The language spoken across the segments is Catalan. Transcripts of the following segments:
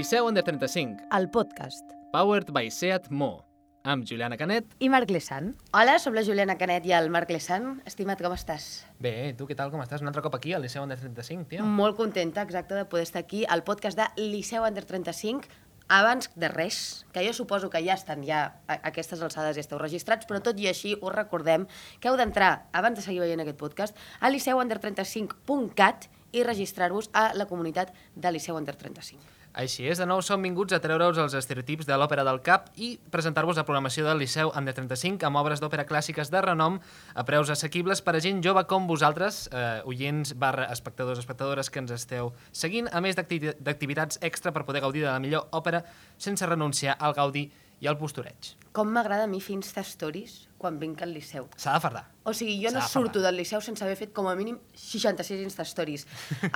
Liceu Under 35, el podcast. powered by Seat Mo, amb Juliana Canet. I Marc Lessan. Hola, som la Juliana Canet i el Marc Lessan. Estimat, com estàs? Bé, tu què tal, com estàs? Un altre cop aquí, al Liceu Under 35, tio. Molt contenta, exacte, de poder estar aquí al podcast de Liceu Under 35. Abans de res, que jo suposo que ja estan ja a aquestes alçades i esteu registrats, però tot i així us recordem que heu d'entrar, abans de seguir veient aquest podcast, a liceuunder35.cat i registrar-vos a la comunitat de Liceu Under 35. Així és, de nou som vinguts a treure-us els estereotips de l'òpera del cap i presentar-vos la programació del Liceu Under 35 amb obres d'òpera clàssiques de renom a preus assequibles per a gent jove com vosaltres, eh, oients barra espectadors espectadores que ens esteu seguint, a més d'acti- d'activitats extra per poder gaudir de la millor òpera sense renunciar al gaudi i al postureig. Com m'agrada a mi fer Insta-stories quan vinc al Liceu. S'ha de fardar. O sigui, jo no de surto del Liceu sense haver fet com a mínim 66 Insta-stories.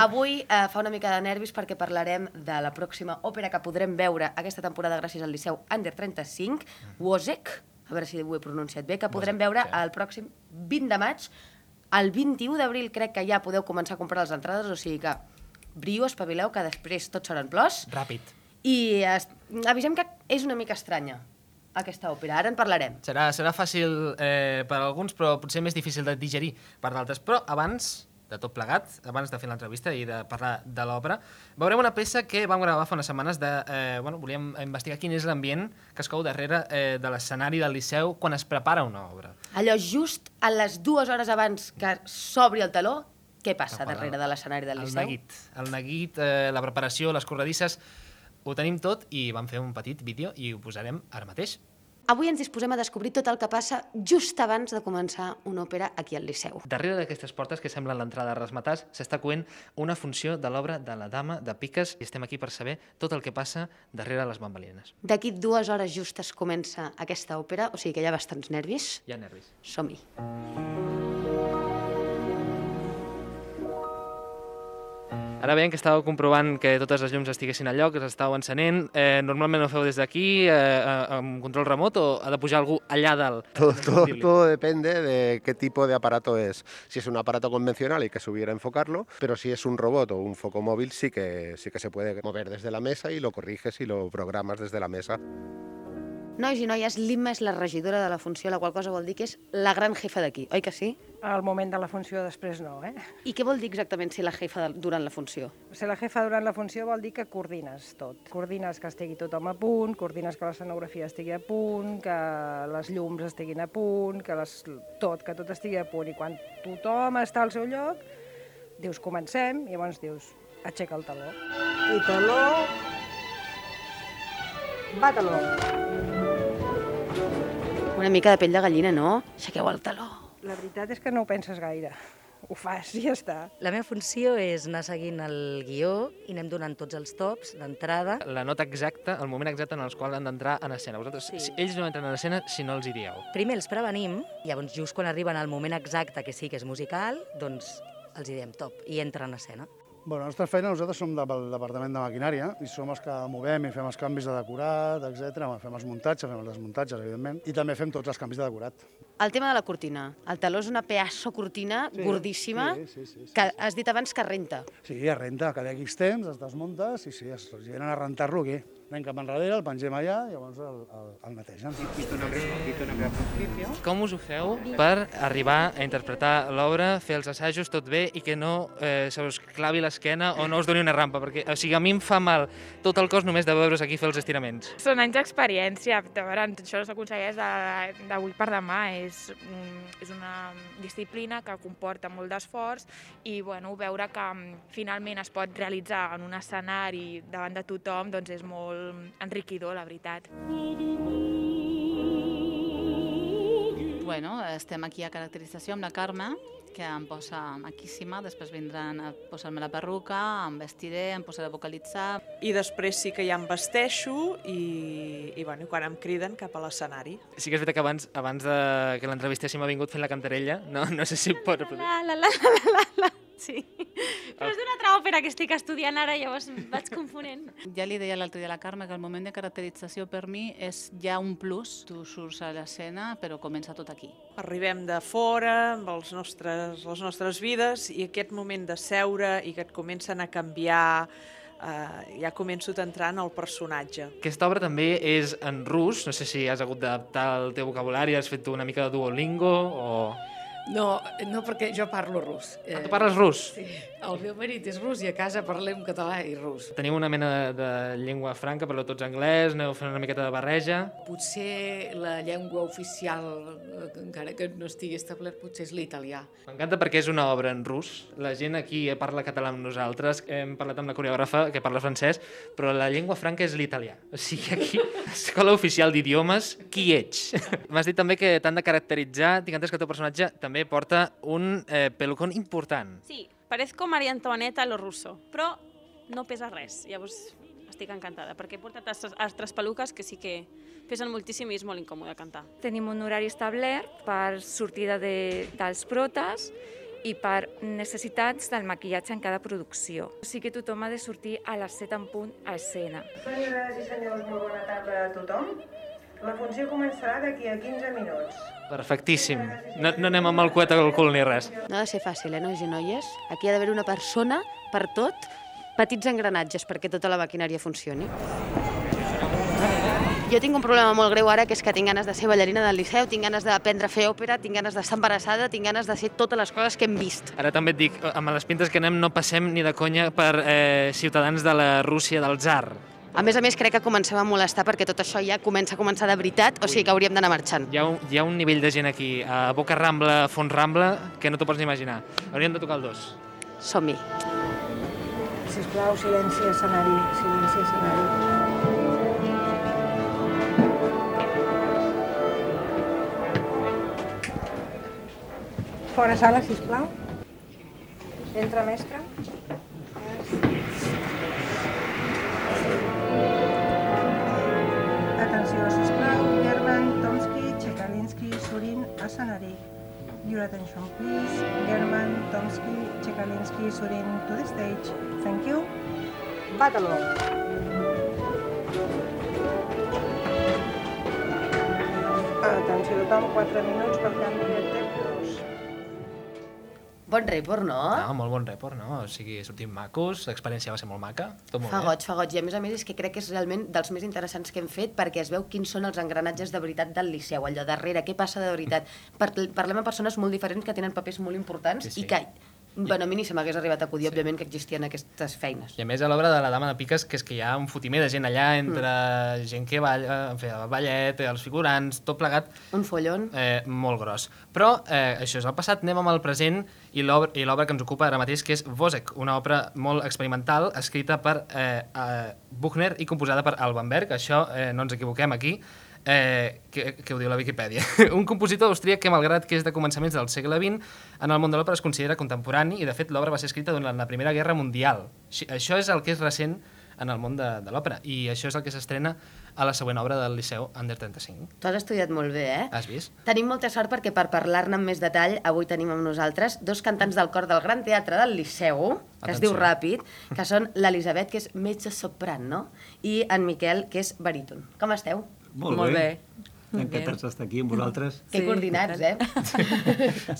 Avui eh, fa una mica de nervis perquè parlarem de la pròxima òpera que podrem veure aquesta temporada gràcies al Liceu Under 35, Wozek, a veure si ho he pronunciat bé, que podrem Wozzeck, veure sí. el pròxim 20 de maig. El 21 d'abril crec que ja podeu començar a comprar les entrades, o sigui que brio, espavileu, que després tot seran plors. Ràpid. I es, avisem que és una mica estranya, aquesta òpera. Ara en parlarem. Serà, serà fàcil eh, per alguns, però potser més difícil de digerir per d'altres. Però abans de tot plegat, abans de fer l'entrevista i de parlar de l'obra, veurem una peça que vam gravar fa unes setmanes de... Eh, bueno, volíem investigar quin és l'ambient que es cou darrere eh, de l'escenari del Liceu quan es prepara una obra. Allò just a les dues hores abans que s'obri el taló, què passa darrere de l'escenari del El Liceu? neguit, el neguit, eh, la preparació, les corredisses, ho tenim tot i vam fer un petit vídeo i ho posarem ara mateix. Avui ens disposem a descobrir tot el que passa just abans de començar una òpera aquí al Liceu. Darrere d'aquestes portes que semblen l'entrada a Rasmatàs s'està coent una funció de l'obra de la Dama de Piques i estem aquí per saber tot el que passa darrere les bambalines. D'aquí dues hores justes comença aquesta òpera, o sigui que hi ha bastants nervis. Hi ha nervis. Som-hi. Ara veiem que estàveu comprovant que totes les llums estiguessin a lloc, que les estàveu encenent. Eh, normalment ho feu des d'aquí, eh, eh, amb control remot, o ha de pujar algú allà dalt? Todo, todo, todo depende de qué tipo de aparato es. Si es un aparato convencional hay que subir a enfocarlo, pero si es un robot o un foco móvil sí que, sí que se puede mover desde la mesa y lo corriges y lo programas desde la mesa. Nois i noies, l'Imma és la regidora de la funció, la qual cosa vol dir que és la gran jefa d'aquí, oi que sí? Al moment de la funció, després no, eh? I què vol dir exactament ser la jefa de, durant la funció? Ser la jefa durant la funció vol dir que coordines tot. Coordines que estigui tothom a punt, coordines que l'escenografia estigui a punt, que les llums estiguin a punt, que les, tot, que tot estigui a punt. I quan tothom està al seu lloc, dius comencem, i llavors dius aixeca el taló. I taló... Va taló. Una mica de pell de gallina, no? Aixequeu el taló. La veritat és que no ho penses gaire. Ho fas i ja està. La meva funció és anar seguint el guió i anem donant tots els tops d'entrada. La nota exacta, el moment exacte en el qual han d'entrar en escena. Vosaltres, Sí. ells no entren en escena si no els hi dieu. Primer els prevenim, llavors just quan arriben al moment exacte que sí que és musical, doncs els hi diem top i entren en escena. Bueno, la nostra feina, nosaltres som del departament de maquinària i som els que movem i fem els canvis de decorat, etc. Fem els muntatges, fem els desmuntatges, evidentment, i també fem tots els canvis de decorat. El tema de la cortina. El taló és una pedaço cortina Sí, gordíssima sí, sí, sí, sí, que has dit abans que renta. Sí, es renta, cada X temps, es desmunta, sí, sí, es venen a rentar-lo aquí. Anem cap enrere, el pengem allà i llavors el, el, el netegen. Com us ho feu per arribar a interpretar l'obra, fer els assajos tot bé i que no eh, se us clavi l'esquena o no us doni una rampa? Perquè, o sigui, a mi em fa mal tot el cos només de veure's aquí fer els estiraments. Són anys d'experiència, de veure, això no s'aconsegueix de- d'avui per demà, és, mm, és una disciplina que comporta molt d'esforç i bueno, veure que mm, finalment es pot realitzar en un escenari davant de tothom doncs és molt enriquidor, la veritat. Bueno, estem aquí a caracterització amb la Carme, que em posa maquíssima, després vindran a posar-me la perruca, em vestiré, em posaré a vocalitzar. I després sí que ja em vesteixo i, i, bueno, i quan em criden cap a l'escenari. Sí que és veritat que abans, abans de que l'entrevistéssim ha vingut fent la cantarella, no, no sé si pot reproduir. La, la, la, la, la, la, sí. Però és d'una altra òpera que estic estudiant ara, llavors em vaig confonent. Ja li deia l'altre dia a la Carme que el moment de caracterització per mi és ja un plus. Tu surts a l'escena, però comença tot aquí. Arribem de fora amb els nostres, les nostres vides i aquest moment de seure i que et comencen a canviar eh, ja començo a entrar en el personatge. Aquesta obra també és en rus, no sé si has hagut d'adaptar el teu vocabulari, has fet una mica de Duolingo o... No, no perquè jo parlo rus. Ah, tu parles rus? Sí, el meu marit és rus i a casa parlem català i rus. Teniu una mena de, de llengua franca, parleu tots anglès, aneu fent una miqueta de barreja... Potser la llengua oficial, eh, encara que no estigui establert, potser és l'italià. M'encanta perquè és una obra en rus. La gent aquí parla català amb nosaltres, hem parlat amb la coreògrafa que parla francès, però la llengua franca és l'italià. O sigui, aquí, escola oficial d'idiomes, qui ets? M'has dit també que t'han de caracteritzar, tinc entès que el teu personatge també porta un eh, pelucón important. Sí, parezco Maria Antoinetta a lo russo, però no pesa res. Llavors estic encantada, perquè he portat altres, altres peluques que sí que pesen moltíssim i és molt incòmode cantar. Tenim un horari establert per sortida de, dels protes i per necessitats del maquillatge en cada producció. O sigui que tothom ha de sortir a les 7 en punt a escena. Senyores i senyors, molt bona tarda a tothom. La funció començarà d'aquí a 15 minuts. Perfectíssim. No, no anem amb el coet al cul ni res. No ha de ser fàcil, eh, nois i noies? Aquí ha d'haver una persona per tot, petits engranatges perquè tota la maquinària funcioni. Jo tinc un problema molt greu ara, que és que tinc ganes de ser ballarina del Liceu, tinc ganes d'aprendre a fer òpera, tinc ganes d'estar embarassada, tinc ganes de ser totes les coses que hem vist. Ara també et dic, amb les pintes que anem no passem ni de conya per eh, ciutadans de la Rússia del Tsar. A més a més, crec que comencem a molestar perquè tot això ja comença a començar de veritat, o sigui que hauríem d'anar marxant. Hi ha, un, hi ha un nivell de gent aquí, a Boca Rambla, Font Rambla, que no t'ho pots ni imaginar. Hauríem de tocar el dos. Som-hi. Sisplau, silenci escenari, silenci escenari. Fora sala, sisplau. Entra, mestre. Escenari. Your attention, please. German, Tomsky, Chekalinski, Surin, to the stage. Thank you. Battle. Atenció, tothom, 4 minuts per canvi de tempos. Bon report, no? No, molt bon report, no? O sigui, sortim macos, l'experiència va ser molt maca, tot molt Fa bé. goig, fa goig. I a més a més és que crec que és realment dels més interessants que hem fet perquè es veu quins són els engranatges de veritat del Liceu, allò darrere, què passa de veritat. Par parlem amb persones molt diferents que tenen papers molt importants Sí, sí. i que, bueno, a mi ni se m'hagués arribat a acudir, òbviament, que existien aquestes feines. I a més a l'obra de la Dama de Piques, que és que hi ha un fotimer de gent allà, entre Mm. gent que balla, en fi, el ballet, els figurants, tot plegat. Un follon. Eh, molt gros. Però eh, això és el passat, anem amb el present i l'obra i l'obra que ens ocupa ara mateix, que és Vosek, una obra molt experimental, escrita per eh, eh, Buchner i composada per Alban Berg, això eh, no ens equivoquem aquí, eh, que, que ho diu la Viquipèdia. un compositor austríac que, malgrat que és de començaments del segle XX, en el món de l'òpera es considera contemporani i, de fet, l'obra va ser escrita durant la Primera Guerra Mundial. Això és el que és recent en el món de, de l'òpera i això és el que s'estrena a la següent obra del Liceu Under 35. Tu has estudiat molt bé, eh? Has vist? Tenim molta sort perquè per parlar-ne amb més detall avui tenim amb nosaltres dos cantants del cor del Gran Teatre del Liceu, que es diu Atenció. Ràpid, que són l'Elisabet, que és mezzo-soprano, i en Miquel, que és baríton. Com esteu? Molt, Molt bé. bé. Encantats d'estar aquí amb vosaltres. Que coordinats, eh?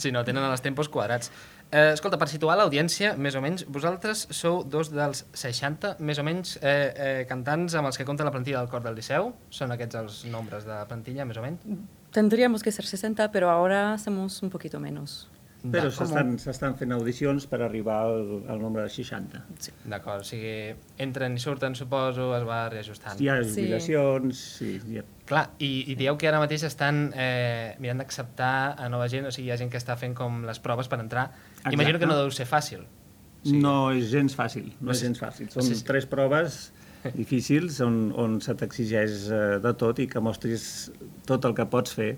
Sí, no, tenen els tempos quadrats. Eh, escolta, per situar l'audiència, més o menys, vosaltres sou dos dels 60, més o menys, eh, eh, cantants amb els que compta la plantilla del Cor del Liceu? Són aquests els nombres de plantilla, més o menys? Tendríamos que ser 60, pero ahora somos un poquito menos. Però s'estan fent audicions per arribar al, al nombre de 60. Sí. D'acord, o sigui, entren i surten, suposo, es va reajustant. Hi ha jubilacions, sí. hi ha... Clar, i, i dieu que ara mateix estan eh, mirant d'acceptar a nova gent, o sigui, hi ha gent que està fent com les proves per entrar. Exacte. Imagino que no deu ser fàcil. No és gens fàcil, no és gens fàcil. Són Sí, sí. tres proves difícils on, on se t'exigeix eh, de tot i que mostris tot el que pots fer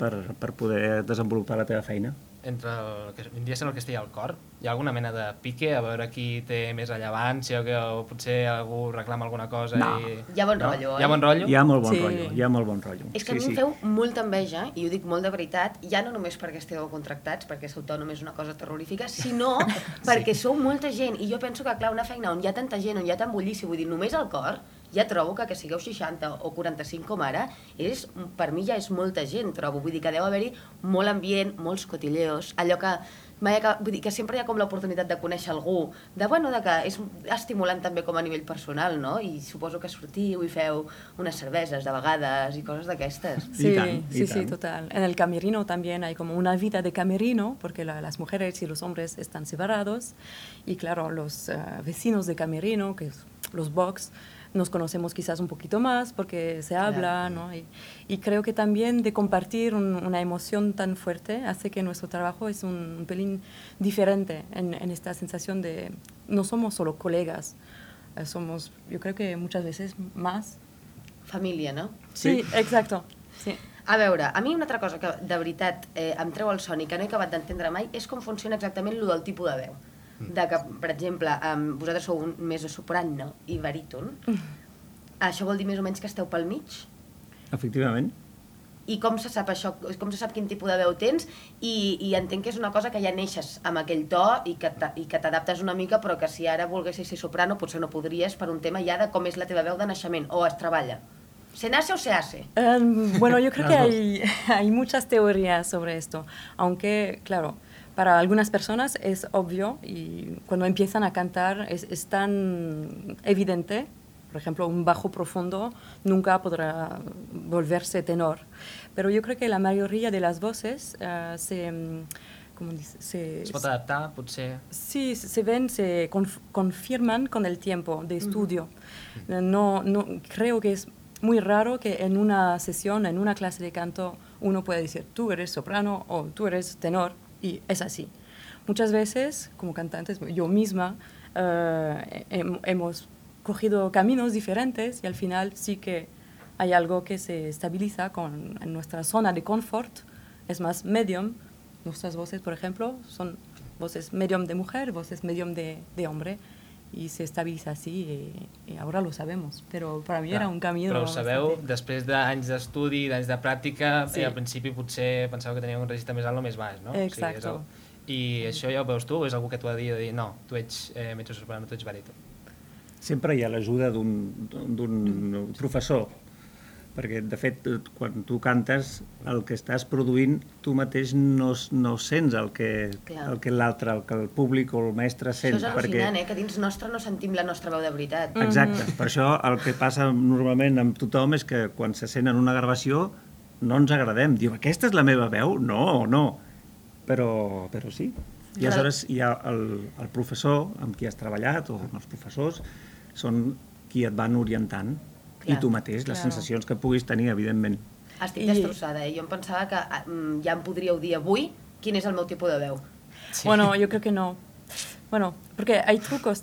per, per poder desenvolupar la teva feina. Entre el que vindria ser el que estigui al cor? Hi ha alguna mena de pique a veure qui té més rellevància o que o potser algú reclama alguna cosa No. i... Hi ha bon no? rotllo, Hi ha bon rotllo? Hi ha molt bon Sí. rotllo, hi ha molt bon rotllo. És que a mi em feu molta enveja, i ho dic molt de veritat, ja no només perquè esteu contractats, perquè ser autònom és una cosa terrorífica, sinó perquè sou molta gent. I jo penso que, clar, una feina on hi ha tanta gent, on hi ha tant bullici, vull dir, només el cor, ja trobo que que sigueu 60 o 45 com ara, és, per mi ja és molta gent, trobo. Vull dir que deu haver-hi molt ambient, molts cotilleos, allò que mai acaba, vull dir que sempre hi ha com l'oportunitat de conèixer algú, de, bueno, de que és estimulant també com a nivell personal, no? I suposo que sortiu i feu unes cerveses de vegades i coses d'aquestes. Sí, sí, sí, total. En el camerino también hay como una vida de camerino, porque la, las mujeres y los hombres están separados. Y claro, los uh, vecinos de camerino, que los box, nos conocemos quizás un poquito más porque se habla, claro. ¿no? Y, y, creo que también de compartir un, una emoción tan fuerte hace que nuestro trabajo es un, un pelín diferente en, en, esta sensación de no somos solo colegas, eh, somos, yo creo que muchas veces más. Família, no? Sí, sí. exacto. Sí. A veure, a mi una altra cosa que de veritat eh, em treu el son i que no he acabat d'entendre mai és com funciona exactament lo del tipus de veu de que, per exemple, um, vosaltres sou un mezzo-soprano i baríton, mm. això vol dir més o menys que esteu pel mig? Efectivament. I com se sap això? Com se sap quin tipus de veu tens? I, i entenc que és una cosa que ja neixes amb aquell to i que t'adaptes una mica, però que si ara volguessis ser soprano potser no podries per un tema ja de com és la teva veu de naixement, o es treballa. ¿Se nace o se hace? Um, bueno, yo creo que hay, hay muchas teorías sobre esto, aunque, claro, para algunas personas es obvio y cuando empiezan a cantar es, es, tan evidente, por ejemplo, un bajo profundo nunca podrá volverse tenor. Pero yo creo que la mayoría de las voces uh, se... ¿cómo dice? Se, se pot adaptar, potser... Sí, se ven, se conf confirman con el tiempo de estudio. Mm -hmm. no, no, creo que es muy raro que en una sesión, en una clase de canto, uno pueda decir, tú eres soprano o tú eres tenor y es así. Muchas veces, como cantantes, yo misma, uh, hemos cogido caminos diferentes y al final sí que hay algo que se estabiliza con, en nuestra zona de confort, es más medium. Nuestras voces, por ejemplo, son voces medium de mujer, voces medium de hombre. I se estabilitza així i, i ara lo sabemos, però per a mi Clar, era un camí... Però ho sabeu, bastante... després d'anys d'estudi, d'anys de pràctica, sí. al principi potser penseu que teníeu un registre més alt o més baix, no? Exacte. O sigui, el... I això ja ho veus tu o és algú que t'ho ha de dir no, tu ets eh, metge soprano, tu ets baríton? Sempre hi ha l'ajuda d'un professor perquè de fet quan tu cantes el que estàs produint tu mateix no, no sents el que, el que l'altre, el que el públic o el mestre sent. Això és al·lucinant, perquè... eh? que dins nostre no sentim la nostra veu de veritat. Exacte, mm -hmm. per això el que passa normalment amb tothom és que quan se sent en una gravació no ens agradem. Diu, aquesta és la meva veu? No, no. Però, però sí. I aleshores hi ha el, el professor amb qui has treballat, o els professors, són qui et van orientant Clar, i tu mateix, les clar. sensacions que puguis tenir, evidentment. Estic destrossada, eh? Jo em pensava que mm, ja em podríeu dir avui quin és el meu tipus de veu. Sí. Bueno, yo creo que no. Bueno, porque hay trucos,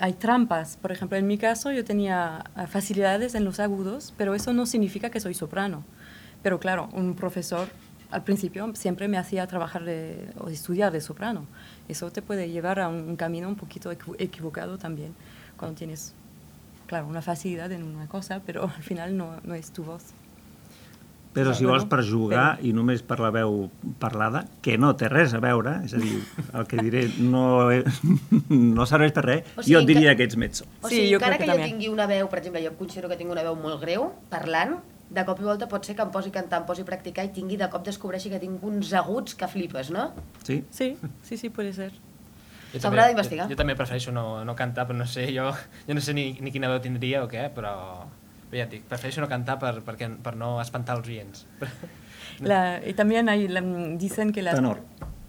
hay trampas. Por ejemplo, en mi caso yo tenía eh, facilidades en los agudos, pero eso no significa que soy soprano. Pero claro, un profesor al principio siempre me hacía trabajar de, o estudiar de soprano. Eso te puede llevar a un camino un poquito equivocado también cuando tienes claro, una facilidad en una cosa, però al final no, no és tu voz. Però si vols per jugar i només per la veu parlada, que no té res a veure, és a dir, el que diré no, no serveix per res, o sigui, jo et diria que, que ets mezzo. O sigui, sí, jo encara que, que jo tingui una veu, per exemple, jo considero que tinc una veu molt greu, parlant, de cop i volta pot ser que em posi a cantar, em posi a practicar i tingui de cop descobreixi que tinc uns aguts que flipes, no? Sí. Sí, sí, sí, puede ser. S'haurà d'investigar. Jo, jo també prefereixo no, no cantar, però no sé, jo, jo no sé ni, ni quina veu tindria o què, però, però ja et dic, prefereixo no cantar per, perquè, per no espantar els oients. La, y también hay, la, dicen que las... Tenor.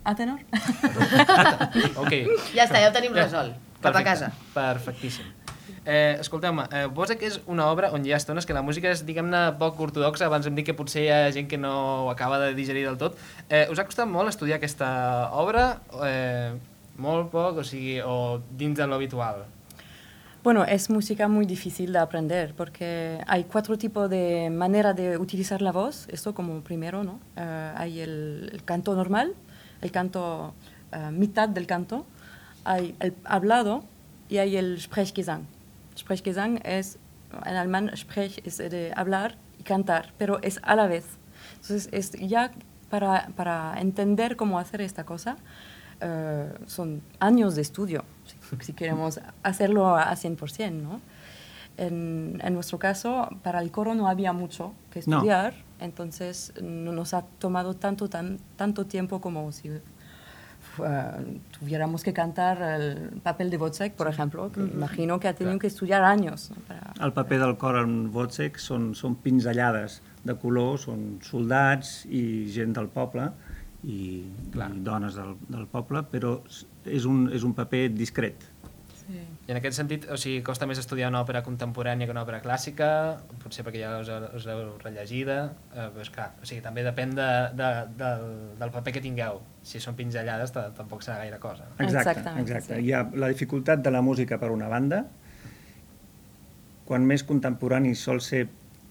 Ah, tenor? ok. Ja està, ja ho tenim resolt. Cap Perfecte, a casa. Perfectíssim. Eh, Escolteu-me, eh, vols que és una obra on hi ha estones que la música és, diguem-ne, poc ortodoxa, abans em dic que potser hi ha gent que no ho acaba de digerir del tot. Eh, us ha costat molt estudiar aquesta obra? Eh, molt poc, o sigui, lo habitual? Bueno, es música muy difícil de aprender porque hay cuatro tipos de manera de utilizar la voz. Esto como primero, ¿no? Uh, hay el, canto normal, el canto, uh, mitad del canto, hay el hablado y hay el Sprechgesang. Sprechgesang es, en alemán, Sprech es de hablar y cantar, pero es a la vez. Entonces, es ya para, para entender cómo hacer esta cosa, uh, son años de estudio, si, si, queremos hacerlo a 100%, ¿no? En, en nuestro caso, para el coro no había mucho que No. estudiar, entonces no nos ha tomado tanto, tan, tanto tiempo como si eh, tuviéramos que cantar el papel de Wozzeck, por ejemplo, que Ujú. imagino que ha tenido que estudiar años. ¿no? para- El paper del cor en Wozzeck són, són pinzellades de color, són soldats i gent del poble i, i dones del, del poble, però és un, és un paper discret. I en aquest sentit, o sigui, costa més estudiar una òpera contemporània que una òpera clàssica, potser perquè ja us, us l'heu rellegida, eh, però és clar, o sigui, també depèn de, de, del, del paper que tingueu. Si són pinzellades, ta- tampoc serà gaire cosa. no? Exacte, exacte. Hi ha la dificultat de la música per una banda, quan més contemporani sol ser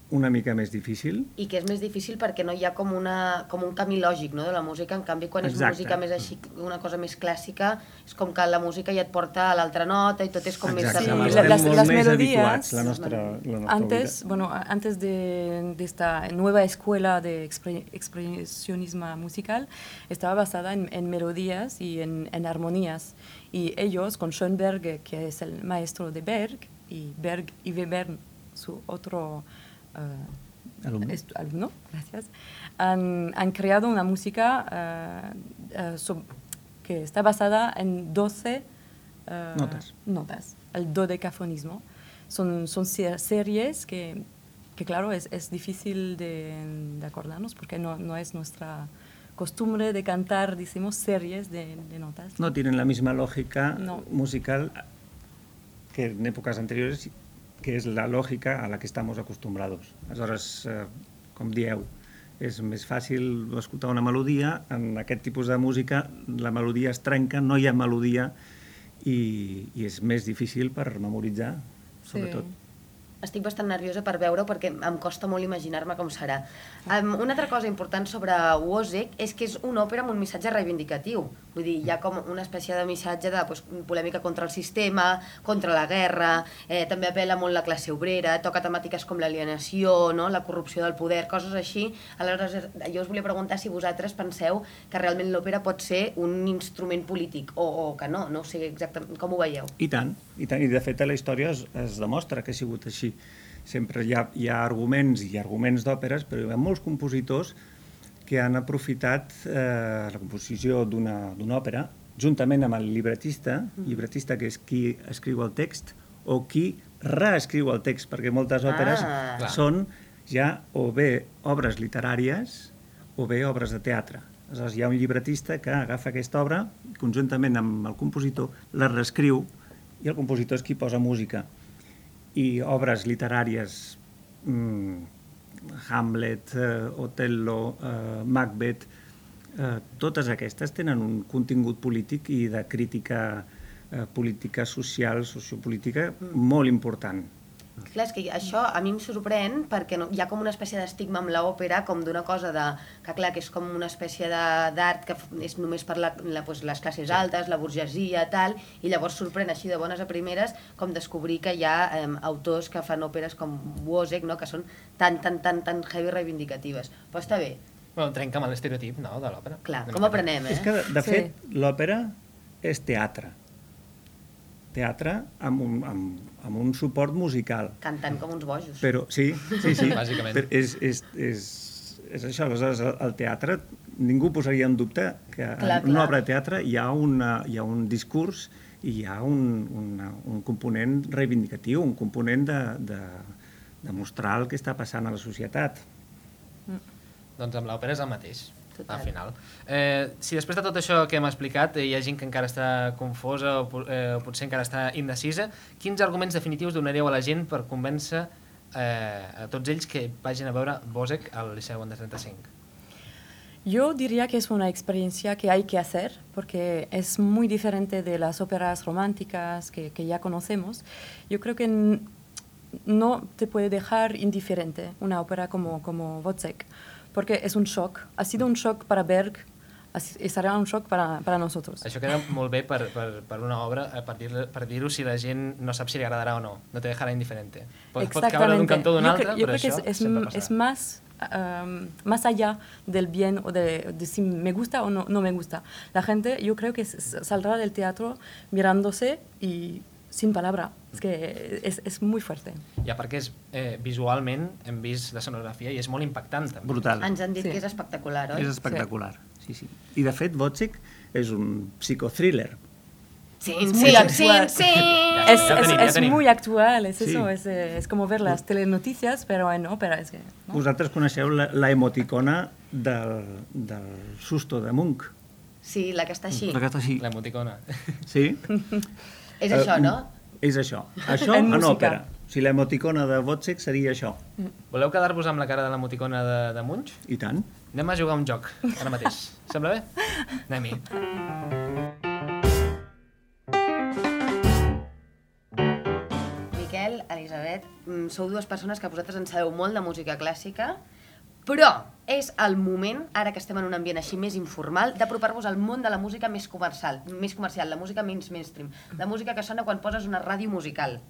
una mica més difícil, I que és més difícil perquè no hi ha com, una, com un camí lògic no, de la música, en canvi quan és Exacte. música més així, una cosa més clàssica, és com que la música ja et porta a l'altra nota i tot és com Exacte, més... estem las- molt las més melodías, habituats, la nostra, la nostra Antes, bueno, a- antes de, de esta nueva escuela de expre- expresionismo musical, estaba basada en, en melodías y en, en armonías. Y ellos, con Schoenberg, que es el maestro de Berg, y Berg y Webern, su otro Alumno. gracias, han, han creado una música eh, eh, que está basada en 12 eh, Notas. notas, el dodecafonismo. Son, son se- series que, que claro, es, es difícil de, de acordarnos porque no, no es nuestra costumbre de cantar, decimos, series de, de notas. no tienen la misma lògica No. musical que en èpoques anteriors, que és la lògica a la que estamos acostumbrados. Aleshores, eh, com dieu, és més fàcil escoltar una melodia, en aquest tipus de música la melodia es trenca, no hi ha melodia i, i és més difícil per memoritzar, sobretot. Estic bastant nerviosa per veure-ho perquè em costa molt imaginar-me com serà. Um, una altra cosa important sobre Wozzeck és que és una òpera amb un missatge reivindicatiu. Vull dir, hi ha com una espècie de missatge de pues, polèmica contra el sistema, contra la guerra, eh, també apela molt la classe obrera, toca temàtiques com l'alienació, no? la corrupció del poder, coses així. Aleshores, eh, jo us volia preguntar si vosaltres penseu que realment l'òpera pot ser un instrument polític o, o que no, no sé exactament com ho veieu. I tant, i tant, i de fet a la història es, es demostra que ha sigut així. Sempre hi ha, hi ha arguments i arguments d'òperes, però hi ha molts compositors que han aprofitat eh, la composició d'una òpera juntament amb el llibretista, llibretista que és qui escriu el text, o qui reescriu el text, perquè moltes òperes Ah. Són ja o bé obres literàries o bé obres de teatre. Aleshores, hi ha un llibretista que agafa aquesta obra, conjuntament amb el compositor, la reescriu i el compositor és qui posa música. I obres literàries, mm, Hamlet, eh, Otello, eh, Macbeth, eh, totes aquestes tenen un contingut polític i de crítica eh, política social, sociopolítica, molt important. Clar, és que això a mi em sorprèn perquè no, hi ha com una espècie d'estigma amb l'òpera, com d'una cosa de, que clar, que és com una espècie de- d'art que és només per la, la, pues, les classes altes, la burgesia, tal, i llavors sorprèn així de bones a primeres com descobrir que hi ha eh, autors que fan òperes com Wozzeck, no?, que són tan, tan, tan, tan heavy reivindicatives. Però està bé. Bueno, trenca amb l'estereotip, no?, de l'òpera. Clar, com aprenem, eh? És que, de, de Sí. fet, l'òpera és teatre. Teatre amb un, amb, amb un suport musical. Cantant com uns bojos. Però, sí, sí, sí. Bàsicament. Però és, és, és, és això, aleshores, el, teatre, ningú posaria en dubte que Clar, en una clar. obra de teatre hi ha, una, hi ha un discurs i hi ha un, una, un component reivindicatiu, un component de, de, de mostrar el que està passant a la societat. Doncs amb l'òpera és el mateix, Total. al final. Eh, si després de tot això que hem explicat eh, hi ha gent que encara està confosa o, eh, o potser encara està indecisa, quins arguments definitius donaríeu a la gent per convèncer eh, a tots ells que vagin a veure Bosek al Liceu Under 35? Yo diría que es una experiencia que hay que hacer porque es muy diferente de las óperas románticas que, que ya conocemos. Yo creo que no te puede dejar indiferente una ópera como, como Wozzeck porque es un shock. Ha sido un shock para Berg y será un shock para, para nosotros. Això queda molt bé per, per, per una obra, eh, per dir- per dir-ho si la gent no sap si li agradarà o no. No te dejarà indiferente. Pot, pot caure d'un cantó o d'un altre, yo però que això es, es, sempre es passarà. más, um, más allá del bien o de, de si me gusta o no, no me gusta. La gente, yo creo que s- saldrá del teatro mirándose y sin palabra. Es que es, es muy fuerte. I a part que és, eh, visualment hem vist la sonografia i és molt impactant. També. Brutal. Ens han dit Sí. que és espectacular, oi? És espectacular, sí, sí. I de fet, Wojciech és un psicothriller. Sí, sí, sí, sí. Es, es- es muy actual, es Sí. eso, es, eh, es como ver las telenoticias, pero eh, no, pero es que... ¿no? Vosaltres coneixeu la, la emoticona del, del susto de Munch. Sí, la que està així. La que està així. L'emoticona. Sí? És Eh, això, no? És això. Això En en òpera. Si l'emoticona de Wojciech seria això. Voleu quedar-vos amb la cara de l'emoticona de, de Munch? I tant. Anem a jugar un joc, ara mateix. Sembla bé? Anem-hi. Miquel, Elisabet, mm, sou dues persones que vosaltres en sabeu molt de música clàssica, però és el moment, ara que estem en un ambient així més informal, d'apropar-vos al món de la música més comercial, més comercial, la música menys mainstream, la música que sona quan poses una ràdio musical.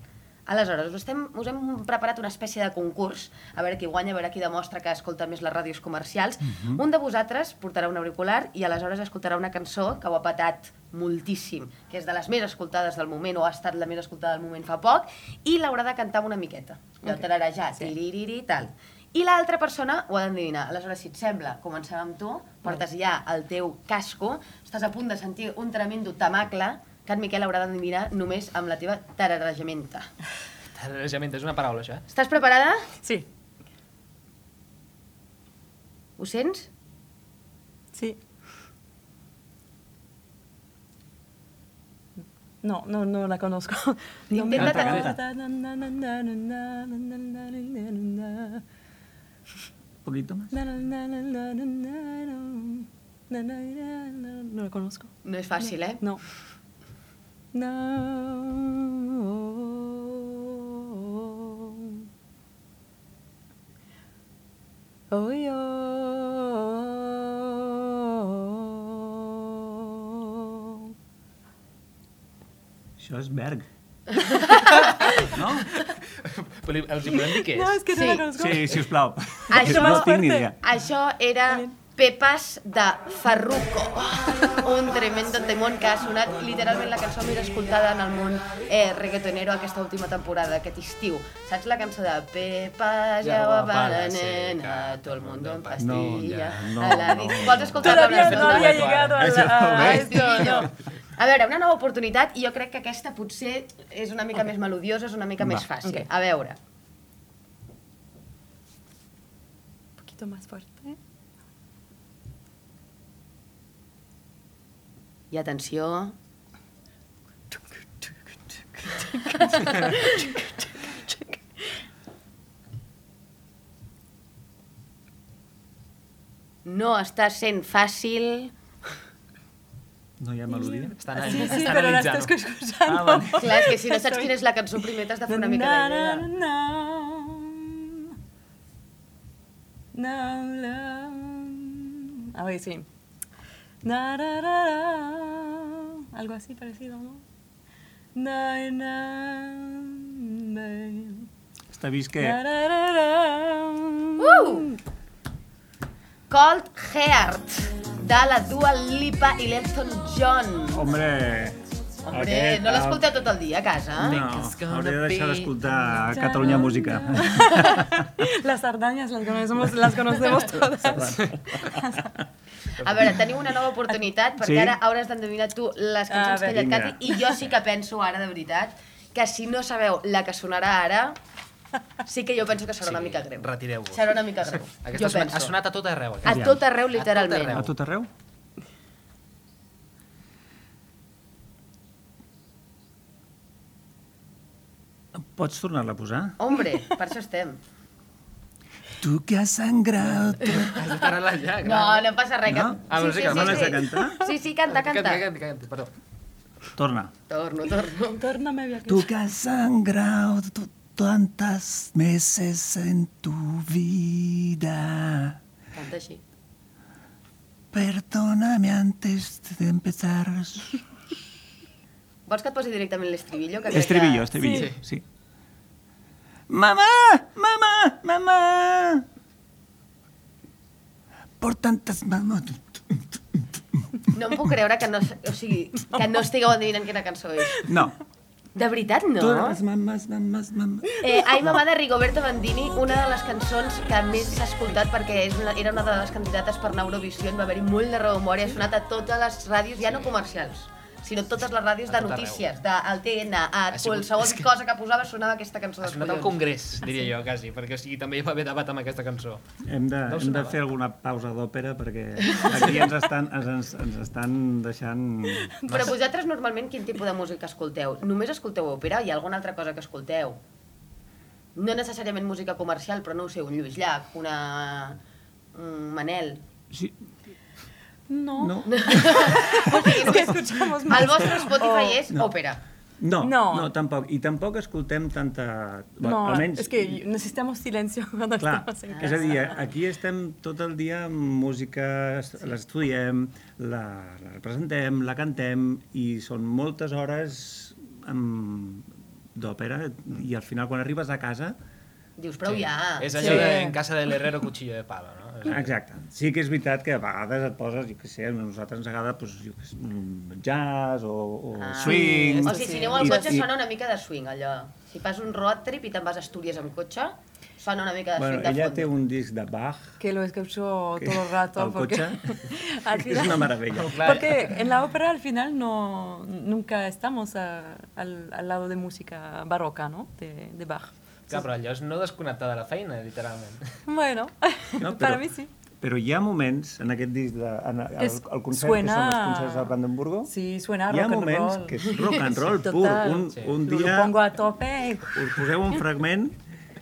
Aleshores, us, estem, us hem preparat una espècie de concurs, a veure qui guanya, a veure qui demostra que escolta més les ràdios comercials. Mhm. Un de vosaltres portarà un auricular i aleshores escoltarà una cançó que ho ha patat moltíssim, que és de les més escoltades del moment, o ha estat la més escoltada del moment fa poc, i l'haurà de cantar una miqueta. Allò Ok. tararejar, Sí. tiririri, tal. I l'altra persona ho ha d'endevinar. Aleshores, si et sembla, comencem amb tu, portes ja el teu casco, estàs a punt de sentir un tremendo tamacle que en Miquel haurà d'endevinar només amb la teva tararejamenta. Tararejament, és una paraula, això, eh? Estàs preparada? Sí. Ho sents? Sí. No, no, no la conozco. No me- Intenta Canta, cantar. Un poquito más. No la conozco. No és fàcil, eh? No. No. Oh, yo. Això és Berg. no? Però li- els hi podem dir què és? No, és que no Sí. la conozco. Sí, si us plau. Això, no tinc ni idea. això era Pepas de Farruko, un tremendo temón que ha sonat literalment la cançó més escoltada en el món eh, reggaetonero aquesta última temporada, aquest estiu. Saps la cançó de Pepas, ja va para la nena, todo el mundo en pastilla, No, a la no, disc... no. Vols escoltar-la? Todavía no había llegado a no a esto, no. A veure, una nova oportunitat i jo crec que aquesta potser és una mica més melodiosa, és una mica més Va. fàcil. Ok. A veure. Un poquito más fuerte. I atenció... No està sent fàcil... No hi ha melodia? Estan, Sí, sí, estan la analitzant-ho. estoy escuchando. Ah, vale. Clar, és que si no saps quina és la cançó primer t'has de fer una mica Na, de na, idea. na, na, na. A ver, sí. Na, ra, ra, ra. Algo así parecido, ¿no? Na, na, na. Està vist que... Na, ra, ra, ra. Uh! Cold Heart, de la Dua Lipa i l'Elton John. Hombre... Hombre, aquest, no l'escolteu tot el dia a casa? No, hauria de deixar d'escoltar Catalunya Música. Las sardañas las conocemos, las conocemos todas. A veure, teniu una nova oportunitat, perquè Sí? ara hauràs d'endevinar tu les cançons que ha Cati, i jo sí que penso ara, de veritat, que si no sabeu la que sonarà ara, sí que jo penso que serà una mica greu. Retireu-vos. Serà una mica greu. Aquesta jo penso. ha sonat a tot arreu. A tot arreu, literalment. A tot arreu? Pots tornar-la a posar? Hombre, per això estem. Tu que has sangrat... Has de parar-la ja, No, no passa res. No? Ah, però sí que no l'has de cantar? Sí, sí, canta, canta. Canta, canta, canta, perdó. Torna. Torno, torno. Tórname a Tú que has sangrado t- tantas meses en tu vida. Canta així. Perdóname antes de empezar. Vols que et posi directament l'estribillo? que crec Estribillo, que- estribillo, sí. Mamá, mamá, mamá. Por tantas mamás. No em puc creure que no, o sigui, que no estigueu endevinant quina cançó és. No, De veritat, no? Totes mames, mames, mames. Eh, Ai, mamà de Rigoberto Bandini, una de les cançons que més s'ha escoltat perquè és una, era una de les candidates per anar a Eurovisió, va haver-hi molt de rememòria, ha sonat a totes les ràdios, ja no comercials, sinó totes les ràdios de notícies, del TN, a qualsevol que- cosa que posava sonava aquesta cançó Ha sonat al collons. Congrés, diria jo, quasi, perquè o sigui, també hi va haver debat amb aquesta cançó. Hem de, No hem de fer alguna pausa d'òpera perquè aquí ens estan, ens, ens, ens estan deixant... Però vosaltres normalment quin tipus de música escolteu? Només escolteu òpera? Hi ha alguna altra cosa que escolteu? No necessàriament música comercial, però no ho sé, un Lluís Llach, una... un Manel... Sí. No. No. o que escuchamos más. El vostre Spotify Oh. és No. òpera. No, No. no, no, tampoc. I tampoc escoltem tanta... Bueno, No, almenys... es que necesitamos silencio cuando Clar, estamos en és a casa. dir, aquí estem tot el dia amb música, est- l'estudiem, la, la representem, la cantem i són moltes hores amb- d'òpera i al final quan arribes a casa... Dius, prou ja. És allò de en casa del herrero cuchillo de palo, no? És- Exacte. Sí que és veritat que a vegades et poses, jo què sé, a nosaltres ens agrada doncs, jo sé, mm, jazz o, o Ah. swing... O sigui, si aneu al cotxe i- sona una mica de swing, allò. Si fas un road trip i te'n vas a Astúries amb cotxe, sona una mica de Bueno, swing de ella fons. té un disc de Bach Que lo escucho Que- todo el rato. porque coche. al Es una maravilla. Porque en la ópera al final no, nunca estamos a- al, al lado de música barroca, ¿no? De, de Bach. Clar, però allò és no desconnectar de la feina, literalment. Bueno, No, para però- mí sí. Però hi ha moments en aquest disc, de, en el, Es- el concert, suena- que són els concerts de Brandenburgo, Sí, suena hi ha rock and moments roll. que és rock and roll Sí, pur. Un, Sí. un Lo dia pongo a tope. us poseu un fragment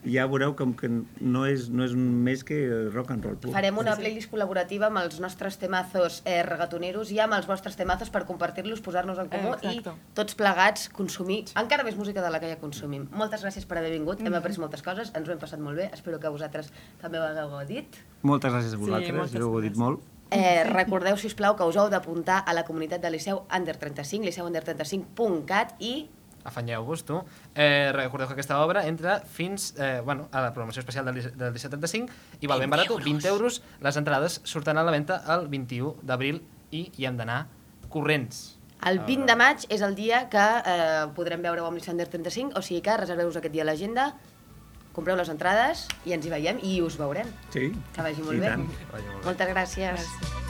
ja veureu com que no és, no és més que rock and roll pur. Farem una playlist col·laborativa amb els nostres temazos eh, regatoneros i amb els vostres temazos per compartir-los, posar-nos en comú Exacto. i tots plegats consumir encara més música de la que ja consumim. Moltes gràcies per haver vingut, hem Mhm. après moltes coses, ens ho hem passat molt bé, espero que vosaltres també ho hagueu gaudit. Moltes gràcies a vosaltres, sí, ho heu dit molt. Eh, recordeu, si us plau, que us heu d'apuntar a la comunitat de Liceu Under 35, liceuunder35.cat i Afanyeu-vos, tu. Eh, recordeu que aquesta obra entra fins eh, bueno, a la programació especial del, del 1735 i val ben barat, 20 euros. Les entrades surten a la venda el 21 d'abril i hi hem d'anar corrents. el 20 de maig és el dia que eh, podrem Liceu Under 35, o sigui que reserveu-vos aquest dia a l'agenda, compreu les entrades i ens hi veiem i us veurem. Sí, Que vagi molt i bé. tant. Moltes gràcies. gràcies.